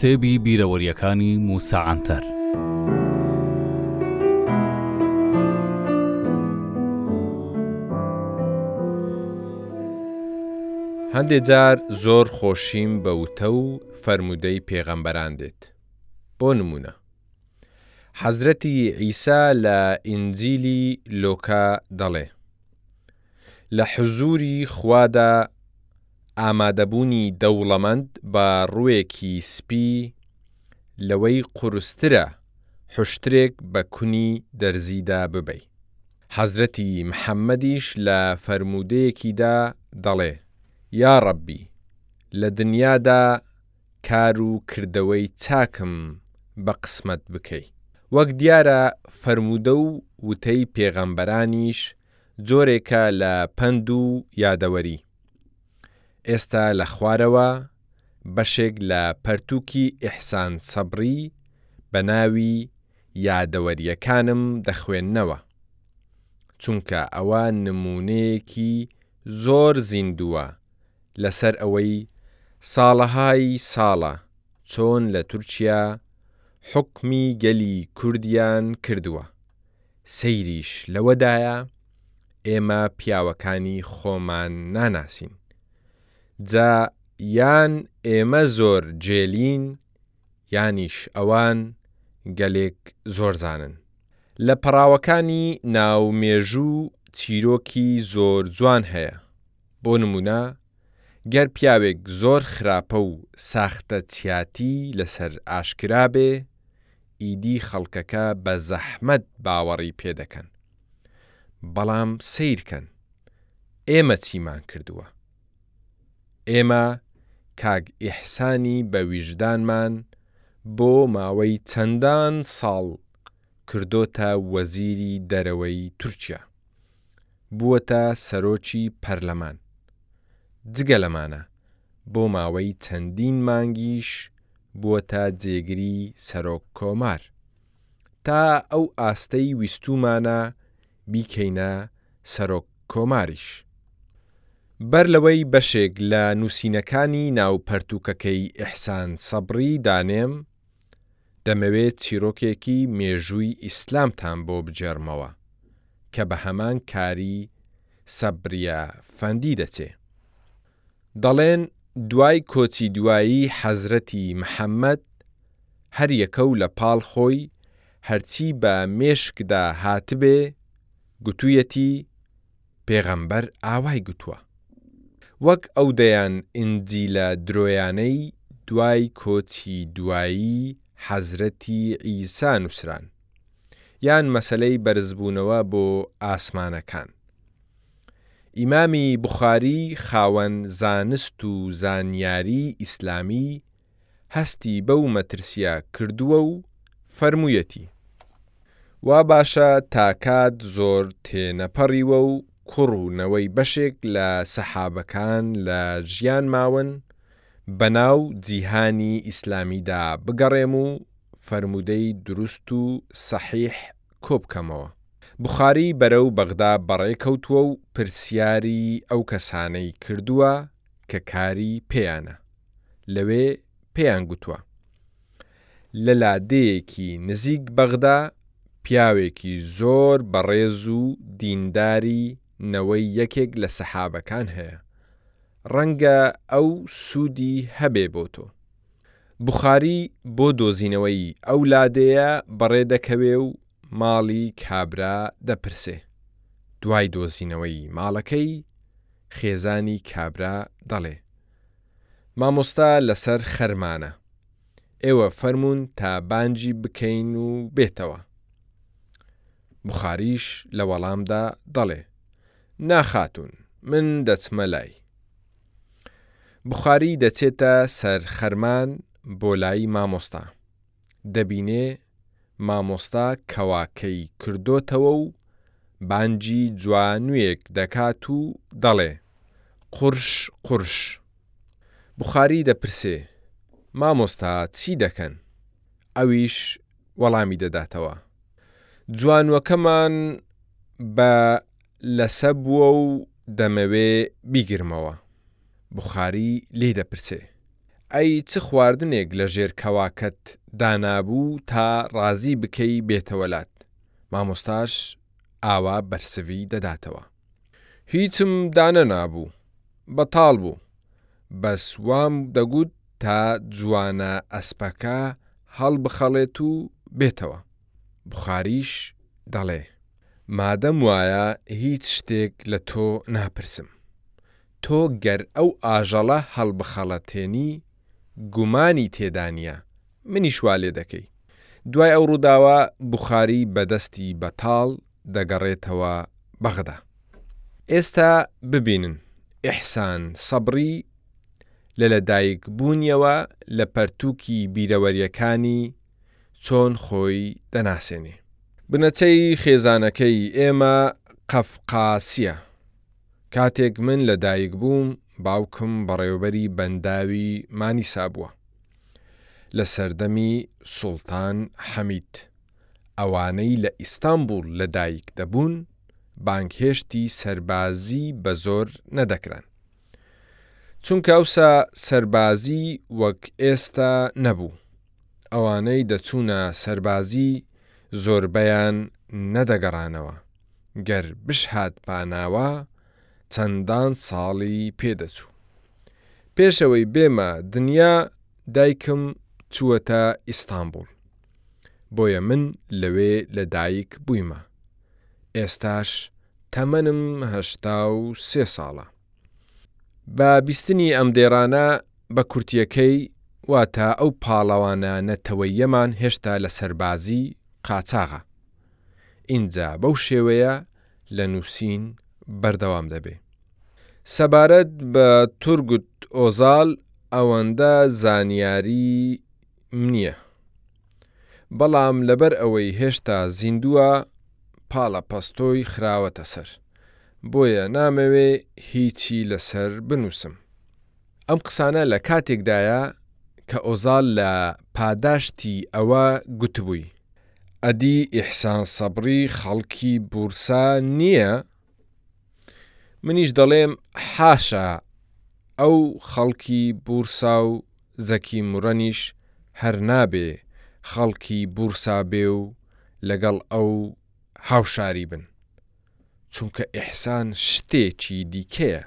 کتێبی بیرەوەریەکانی موسا عەنتەر هەندێ جار زۆر خۆشیم بە وتە و فەرموودەی پێغەمبەران دێت بۆ نمونە حەزرەتی عیسا لە ئینجیلی لۆکە دەڵێ لە حزووری خوادا ئامادەبوونی دەوڵەمەند بە ڕووێکی سپی لەوەی قورسترە حوشترێک بە کونی دەرزیدا ببەی. حەزرەتی محەممەدیش لە فەرموودەیەکیدا دەڵێ، یا ڕەببی! لە دنیادا کار و کردەوەی چاکم بە قسمەت بکەی. وەک دیارە فەرموودە و وتەی پێغەمبەرانیش جۆرێکە لە پەند و یادەوەری. ئێستا لە خوارەوە بەشێک لە پەرتووکی ئیحسان سەبری بە ناوی یادەوەرییەکانم دەخوێننەوە، چونکە ئەوە نموونەیەکی زۆر زیندووە لەسەر ئەوەی ساڵەهای ساڵە چۆن لە تورکیا حوکمی گەلی کوردیان کردووە. سەیریش لەوەدایە ئێمە پیاوەکانی خۆمان ناناسین جا یان ئێمە زۆر جێلین یانیش ئەوان گەلێک زۆرزانن. لە پەڕاوەکانی ناو مێژوو چیرۆکی زۆر جوان هەیە بۆ نموونە گەر پیاوێک زۆر خراپە و ساختەچیاتی لەسەر ئاشکرابێ ئیدی خەڵکەکە بە زەحمەت باوەڕی پێ دەکەن. بەڵام سەیرکەن ئێمە چیمان کردووە. ئێمە کاک ئیحسانی بە ویژدانمان بۆ ماوەی چەندان ساڵ کردۆتە وەزیری دەرەوەی تورکیا. بووەتە سەرۆکی پەرلەمان، جگە لەمانە بۆ ماوەی چەندین مانگیش بووەتە جێگری سەرۆک کۆمار، تا ئەو ئاستەی ویستوومانە بیکەینە سەرۆک کۆماریش. بەر لەوەی بەشێک لە نووسینەکانی ناو پەرتووکەکەی ئیحسان سەبری دانێم، دەمەوێ چیرۆکێکی مێژووی ئیسلامتان بۆ بگێڕمەوە کە بە هەمان کاری سەبریە فەندی دەچێ. دەڵێن دوای کۆچی دوایی حەزرەتی محەمەد هەر یەکەو لە پاڵ خۆی هەرچی بە مێشکدا هاتبێ گوتوویەتی پێغەمبەر ئاوای گوتووە. وەک ئەو دەیان ئینجیلە درۆیانەی دوای کۆچی دوایی حەزرەتی عیسا نووسران، یان مەسەلەی بەرزبوونەوە بۆ ئاسمانەکان. ئیمامی بوخاری خاوەن زانست و زانیاریی ئیسلامی هەستی بەو مەترسیە کردووە و فەرموویەتی، وا باشە تا کات زۆر تێنەپەڕیوە و کوڕ و نەوەی بەشێک لە سەحابەکان لە ژیان ماون بەناو جیهانی ئیسلامیدا بگەڕێم و فەرموودەی دروست و سەحیح کۆبکەمەوە. بوخاری بەرەو بەغدا بەڕێکەوتووە و پرسیاری ئەو کەسانەی کردووە، کە کاری پێیانە لەوێ پێیان گوتووە، لە لادێیەکی نزیک بەغدا پیاوێکی زۆر بەڕێز و دینداری نەوەی یەکێک لە سەحابەکان هەیە، ڕەنگە ئەو سوودی هەبێ بۆ تۆ. بوخاری، بۆ دۆزینەوەی ئەو لادێیە بەڕێ دەکەوێ و ماڵی کابرا دەپرسێ، دوای دۆزینەوەی ماڵەکەی خێزانی کابرا دەڵێ، مامۆستا لەسەر خەرمانە، ئێوە فەرموون تا بانگی بکەین و بێتەوە. بوخاریش لە وەڵامدا دەڵێ، نا خاتوون، من دەچمە لای. بوخاری دەچێتە سەر خەرمان بۆ لای مامۆستا، دەبینێ مامۆستا کەواکەی کردۆتەوە و بانگی جوانوێک دەکات و دەڵێ، قورش قورش. بوخاری دەپرسێ، مامۆستا چی دەکەن؟ ئەویش وەڵامی دەداتەوە، جوانوەکەمان بە لەسە بووە و دەمەوێ بیگرمەوە بوخاری لێی دەپرسێ، ئەی چ خواردنێک لە ژێر کەواکەت دانابوو تا ڕازی بکەی بێتەوە لات مامۆستاش ئاوا بەرسڤی دەداتەوە هیچم دانەنابوو بەتاڵ بوو بەس وام دەگوت تا جوانە ئەسپەکە هەڵبخەڵێت و بێتەوە. بوخاریش دەڵێ، مادەم وایە هیچ شتێک لە تۆ ناپرسم، تۆ گەر ئەو ئاژەڵە هەڵبخەڵەتێنی گومانی تێدا نیە، منیش وا لێ دەکەی. دوای ئەو ڕووداوە بوخاری بە دەستی بەتاڵ دەگەڕێتەوە بەغدا. ئێستا ببینن ئیحسان سەبری لە لەدایکبوونیەوە لە پەرتووکی بیرەوەرییەکانی چۆن خۆی دەناسێنێ؟ بنەچەی خێزانەکەی ئێمە قەفقاسییە. کاتێک من لە دایک بووم، باوکم بەڕێوەبەری بەنداوی مانیسا بووە. لە سەردەمی سوڵتان حەمید. ئەوانەی لە ئیستانبوڵ لە دایک دەبوون، بانگهێشتی سەربازی بە زۆر نەدەکران. چونکە ئەوسا سەربازی وەک ئێستا نەبوو ئەوانەی دەچوونە سەربازی زۆربەیان نەدەگەڕانەوە گەر بشهاتباناوە چەندان ساڵی پێ دەچوو پێشەوەی بێمە دنیا دایکم چووەتە ئیستانبوڵ بۆیە من لەوێ لە دایک بوویمە ئێستاش تەمەنم هەشتا و سێ ساڵە. بە بیستنی ئەم دێڕانە بە کورتیەکەی واتا ئەو پاڵەوانە نەتەوەییەمان هێشتا لە سەربازی قاچاغە ئینجا بەو شێوەیە لە نووسین بەردەوام دەبێ. سەبارەت بە تورگوت ئۆزال ئەوەندە زانیاری نیە بەڵام لەبەر ئەوەی هێشتا زیندوە پاڵە پەستۆی خراوەتە سەر بۆیە نامەوێ هیچی لەسەر بنوسم ئەم قسانە لە کاتێکدایە کە ئۆزال لە پاداشتی ئەوە گوتبوی ئەدی ئیحسان سەبری خەڵکی بورسا نیە؟ منیش دەڵێم حاشا ئەو خەڵکی بورسا و زەکی مورەنیش هەر نابێ خەڵکی بورسا بێ و لەگەڵ ئەو هاوشاری بن چونکە ئیحسان شتێکی دیکەیە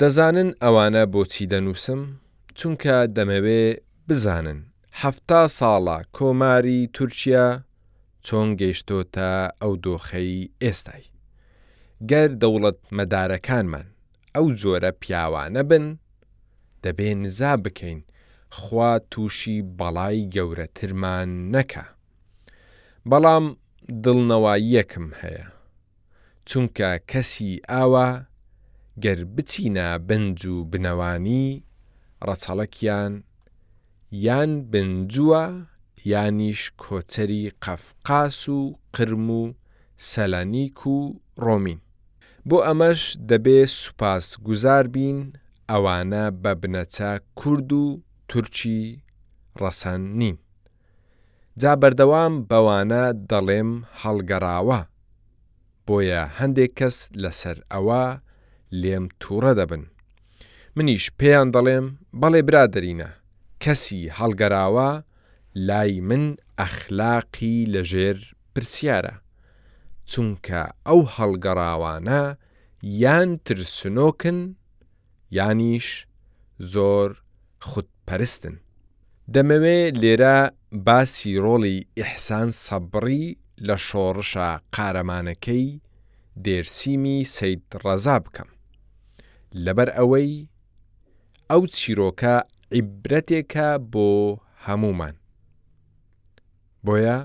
دەزانن ئەوانە بۆچی دەنووسم چونکە دەمەوێ بزانن حەفتا ساڵە کۆماری تورکیا چۆن گەیشتۆتە ئەو دۆخەی ئێستای؟ گەر دەوڵەتمەدارەکانمان ئەو جۆرە پیاوانە بن، دەبێ نزا بکەین خوا تووشی بەڵای گەورەترمان نەکا. بەڵام دڵنەواییەکم هەیە. چونکە کەسی ئاوا گەر بچینە بنج و بنەوانی ڕەچەڵەکیان یان بنجووە یانیش کۆچەری قەفقاس و قرم و سەلەنیک و ڕۆمین بۆ ئەمەش دەبێ سوپاس گوزار بین ئەوانە بە بنەچە کورد و تورکی ڕەسەن نین جا بەردەوام بەوانە دەڵێم هەڵگەڕاوە، بۆیە هەندێک کەس لەسەر ئەوە لێم توڕە دەبن. منیش پێیان دەڵێم بەڵێ برادەرینە، کەسی هەڵگەراوە لای من ئەخلاقی لەژێر پرسیارە، چونکە ئەو هەڵگەڕاوانە یان ترسنۆکن، یانیش زۆر خود پەرستن. دەمەوێ لێرە باسی ڕۆڵی ئیحسان سەبڕی لە شۆڕشە قارەمانەکەی دێرسیمی سەید ڕەزا بکەم لەبەر ئەوەی ئەو چیرۆکە عیبرەتێکە بۆ هەموومان. بۆیە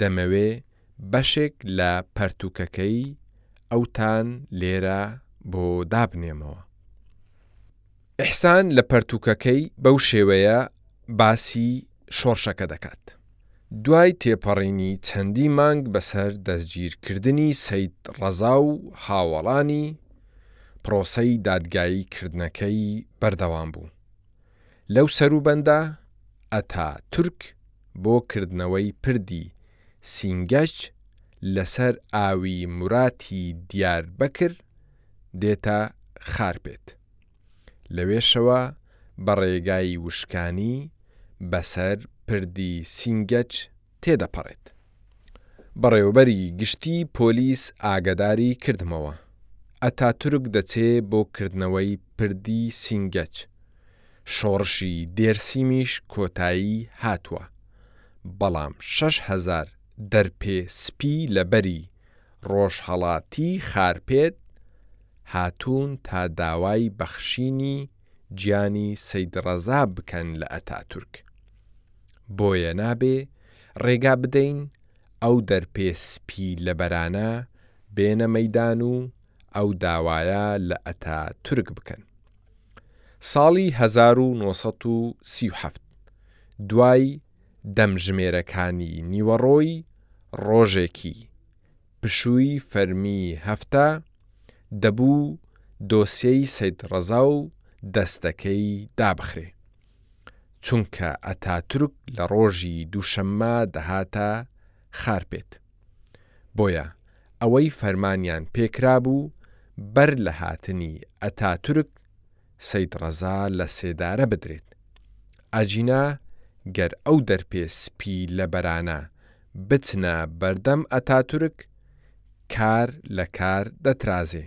دەمەوێ بەشێک لە پەرتووکەکەی ئەوتان لێرە بۆ دابنێمەوە. ئیحسان لە پەرتووکەکەی بەو شێوەیە باسی شۆڕشەکە دەکات، دوای تێپەڕینی چەندی مانگ بەسەر دەستگیرکردنی سەید ڕەزا و هاوەڵانی، پڕۆسەی دادگایی کردنەکەی بەردەوام بوو. لەو سەروبەندە، ئەتا تورک بۆ کردنەوەی پردی سینگەج لەسەر ئاوی موراتی دیار بەکر دێتە خارپێت، لەوێشەوە بە ڕێگای وشکانی بەسەر پردی سینگەج تێدەپەڕێت. بەڕێوەبەری گشتی پۆلیس ئاگەداری کردمەوە. ئەتاتورک دەچێ بۆ کردنەوەی پردی سینگەچ. شۆڕشی دێرسیمیش کۆتایی هاتووە. بەڵام شەش هەزار دەرپێ سپی لە بەری ڕۆژهەڵاتی خارپێت هاتوون تا داوای بەخشینی گیانی سەیدڕەزا بکەن لە ئەتاتورک. بۆیە نابێ ڕێگا بدەین ئەو دەرپێ سپی لەبەرانە بێنە مەیدان و ئەو داوایە لە ئەتاتورک بکەن. ساڵی هەزار و نۆ سەد و سی و حەفت دوای دەمژمێرەکانی نیوەڕۆی ڕۆژێکی پشووی فەرمی هەفتە، دەبوو دۆسیەی سەید ڕەزا و دەستەکەی دابخرێ. چونکە ئەتاتورک لە ڕۆژی دووشەممە دەهاتە خارپێت بۆیە ئەوەی فەرمانیان پێکرابوو بەر لە هاتنی ئەتاتورک سەید ڕەزا لە سێدارە بدرێت ئەگینا گەر ئەو دەرپێ سپی لەبەرانە بچنە بەردەم ئەتاتورک کار لە کار دەترازێ.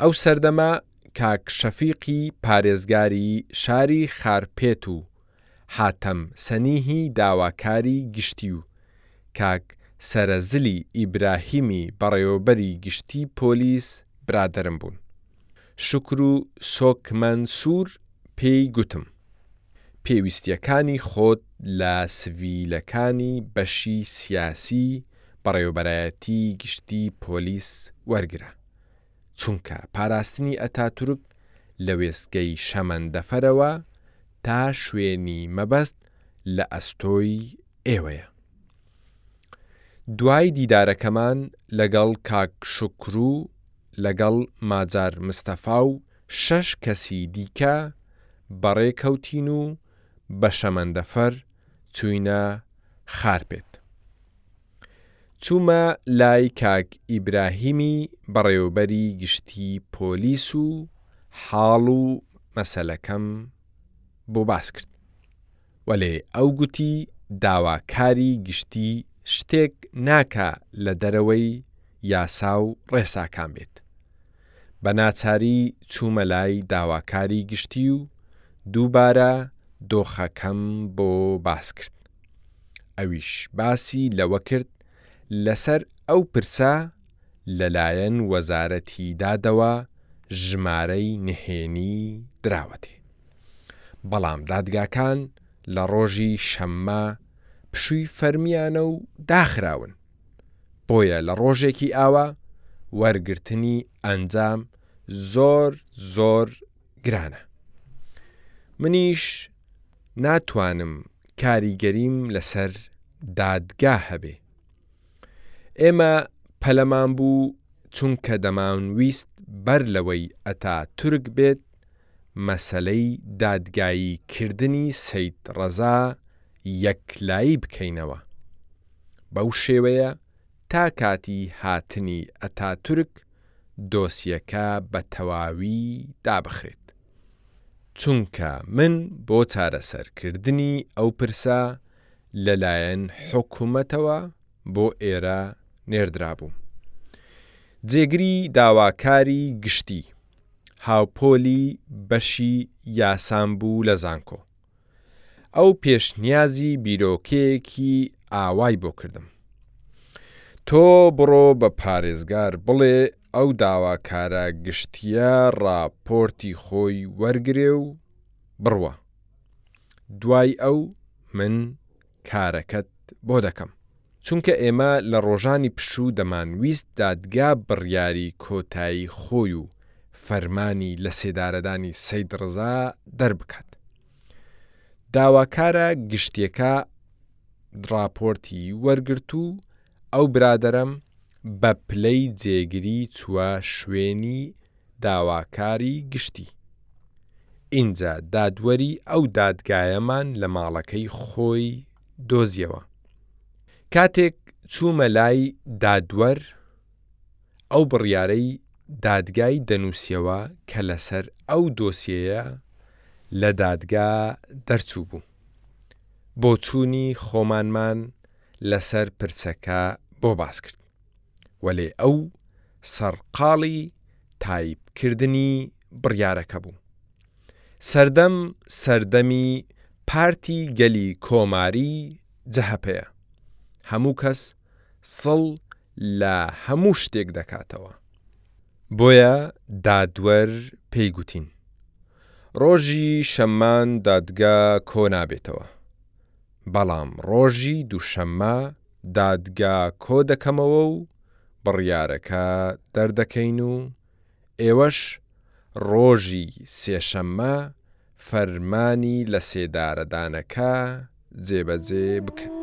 ئەو سەردەمە کاک شەفیقی پارێزگاری شاری خارپێت و حاتەم سەنیهی داواکاری گشتی و کاک سەرەزلی ئیبراهیمی بەڕێوەبەری گشتی پۆلیس برادەرم بوون شوکر و سۆک مەنسور پێی گوتم، پێویستیەکانی خۆت لە سڤیلەکانی بەشی سیاسی بەڕێوەبەرایەتی گشتی پۆلیس وەرگرە چونکە پاراستنی ئەتاتورک لە وێستگەی شەمەندەفەرەوە تا شوێنی مەبەست لە ئەستۆی ئێوەیە. دوای دیدارەکەمان لەگەڵ کاک شوکرو لەگەڵ ماجار مستەفا و شەش کەسی دیکە بەڕێ کەوتین و بە شەمەندەفەر چووینە خارپێت. چوومە لای کاک ئیبراهیمی بەڕێوەبەری گشتیی پۆلیس و حاڵ و مەسەلەکەم بۆ باس کرد. وەلێ ئەو گوتی داواکاری گشتی شتێک ناکا لە دەرەوەی یاسا و ڕێساکان بێت. بە ناچاری چوومە لای داواکاری گشتی و دووبارە دۆخەکەم بۆ باس کرد. ئەویش باسی لەوە کرد لەسەر ئەو پرسە لەلایەن وەزارەتی دادەوە ژمارەی نهێنی دراوەتێ. بەڵام دادگاکان لە ڕۆژی شەممە پشووی فەرمییانە و داخراون، بۆیە لە ڕۆژێکی ئاوا وەرگرتنی ئەنجام زۆر زۆر گرانە. منیش ناتوانم کاریگەریم لەسەر دادگا هەبێ. ئێمە پەلەمان بوو چونکە دەمانویست بەر لەوەی ئەتاتورک بێت مەسەلەی دادگایی کردنی سەید ڕەزا یەکلایی بکەینەوە بەو شێوەیە تا کاتی هاتنی ئەتاتورک دۆسیەکە بە تەواوی دابخرێت چونکە من بۆ چارەسەرکردنی ئەو پرسە لەلایەن حکومەتەوە بۆ ئێرە نێردرابوو. جێگری داواکاری گشتی، هاوپۆلی بەشی یاسام بوو لە زانکۆ. ئەو پێشنیازی بیرۆکەیەکی ئاوای بۆ کردم. تۆ بڕۆ بە پارێزگار بڵێ ئەو داواکارە گشتییە ڕاپۆرتی خۆی وەرگرێ و بڕوا دوای ئەو من کارەکەت بۆ دەکەم. چونکە ئێمە لە ڕۆژانی پشوو دەمانویست دادگا بڕیاری کۆتایی خۆی و فەرمانی لەسێدارەدانی سەید ڕەزا دەربکات. داواکارە گشتییەکە ڕاپۆرتی وەرگرت و ئەو برادەرەم بە پلەی جێگری چووە شوێنی داواکاری گشتی، ئینجا دادوەری ئەو دادگایەمان لە ماڵەکەی خۆی دۆزیەوە، کاتێک چوومە لای دادوەر ئەو بڕیارەی دادگای دەنووسیەوە کە لەسەر ئەو دۆسیەیە لە دادگا دەرچووبوو، بۆچوونی خۆمانمان لەسەر پرسەکە بۆ باسکرد. وەلێ ئەو سەرقاڵی تایپکردنی بڕیارەکە بوو. سەردەم سەردەمی پارتی گەلی کۆماری، جەهەپەیە. هەموو کەس سڵ لە هەموو شتێک دەکاتەوە. بۆیە دادوەر پێی گوتین، ڕۆژی شەممان دادگا کۆ نابێتەوە. بەڵام ڕۆژی دووشەممە دادگا کۆدەکەمەوە و بڕیارەکە دەردەکەین و ئێوەش ڕۆژی سێشەممە فەرمانی لەسێدارەدانەکە جێبەجێ بکەن.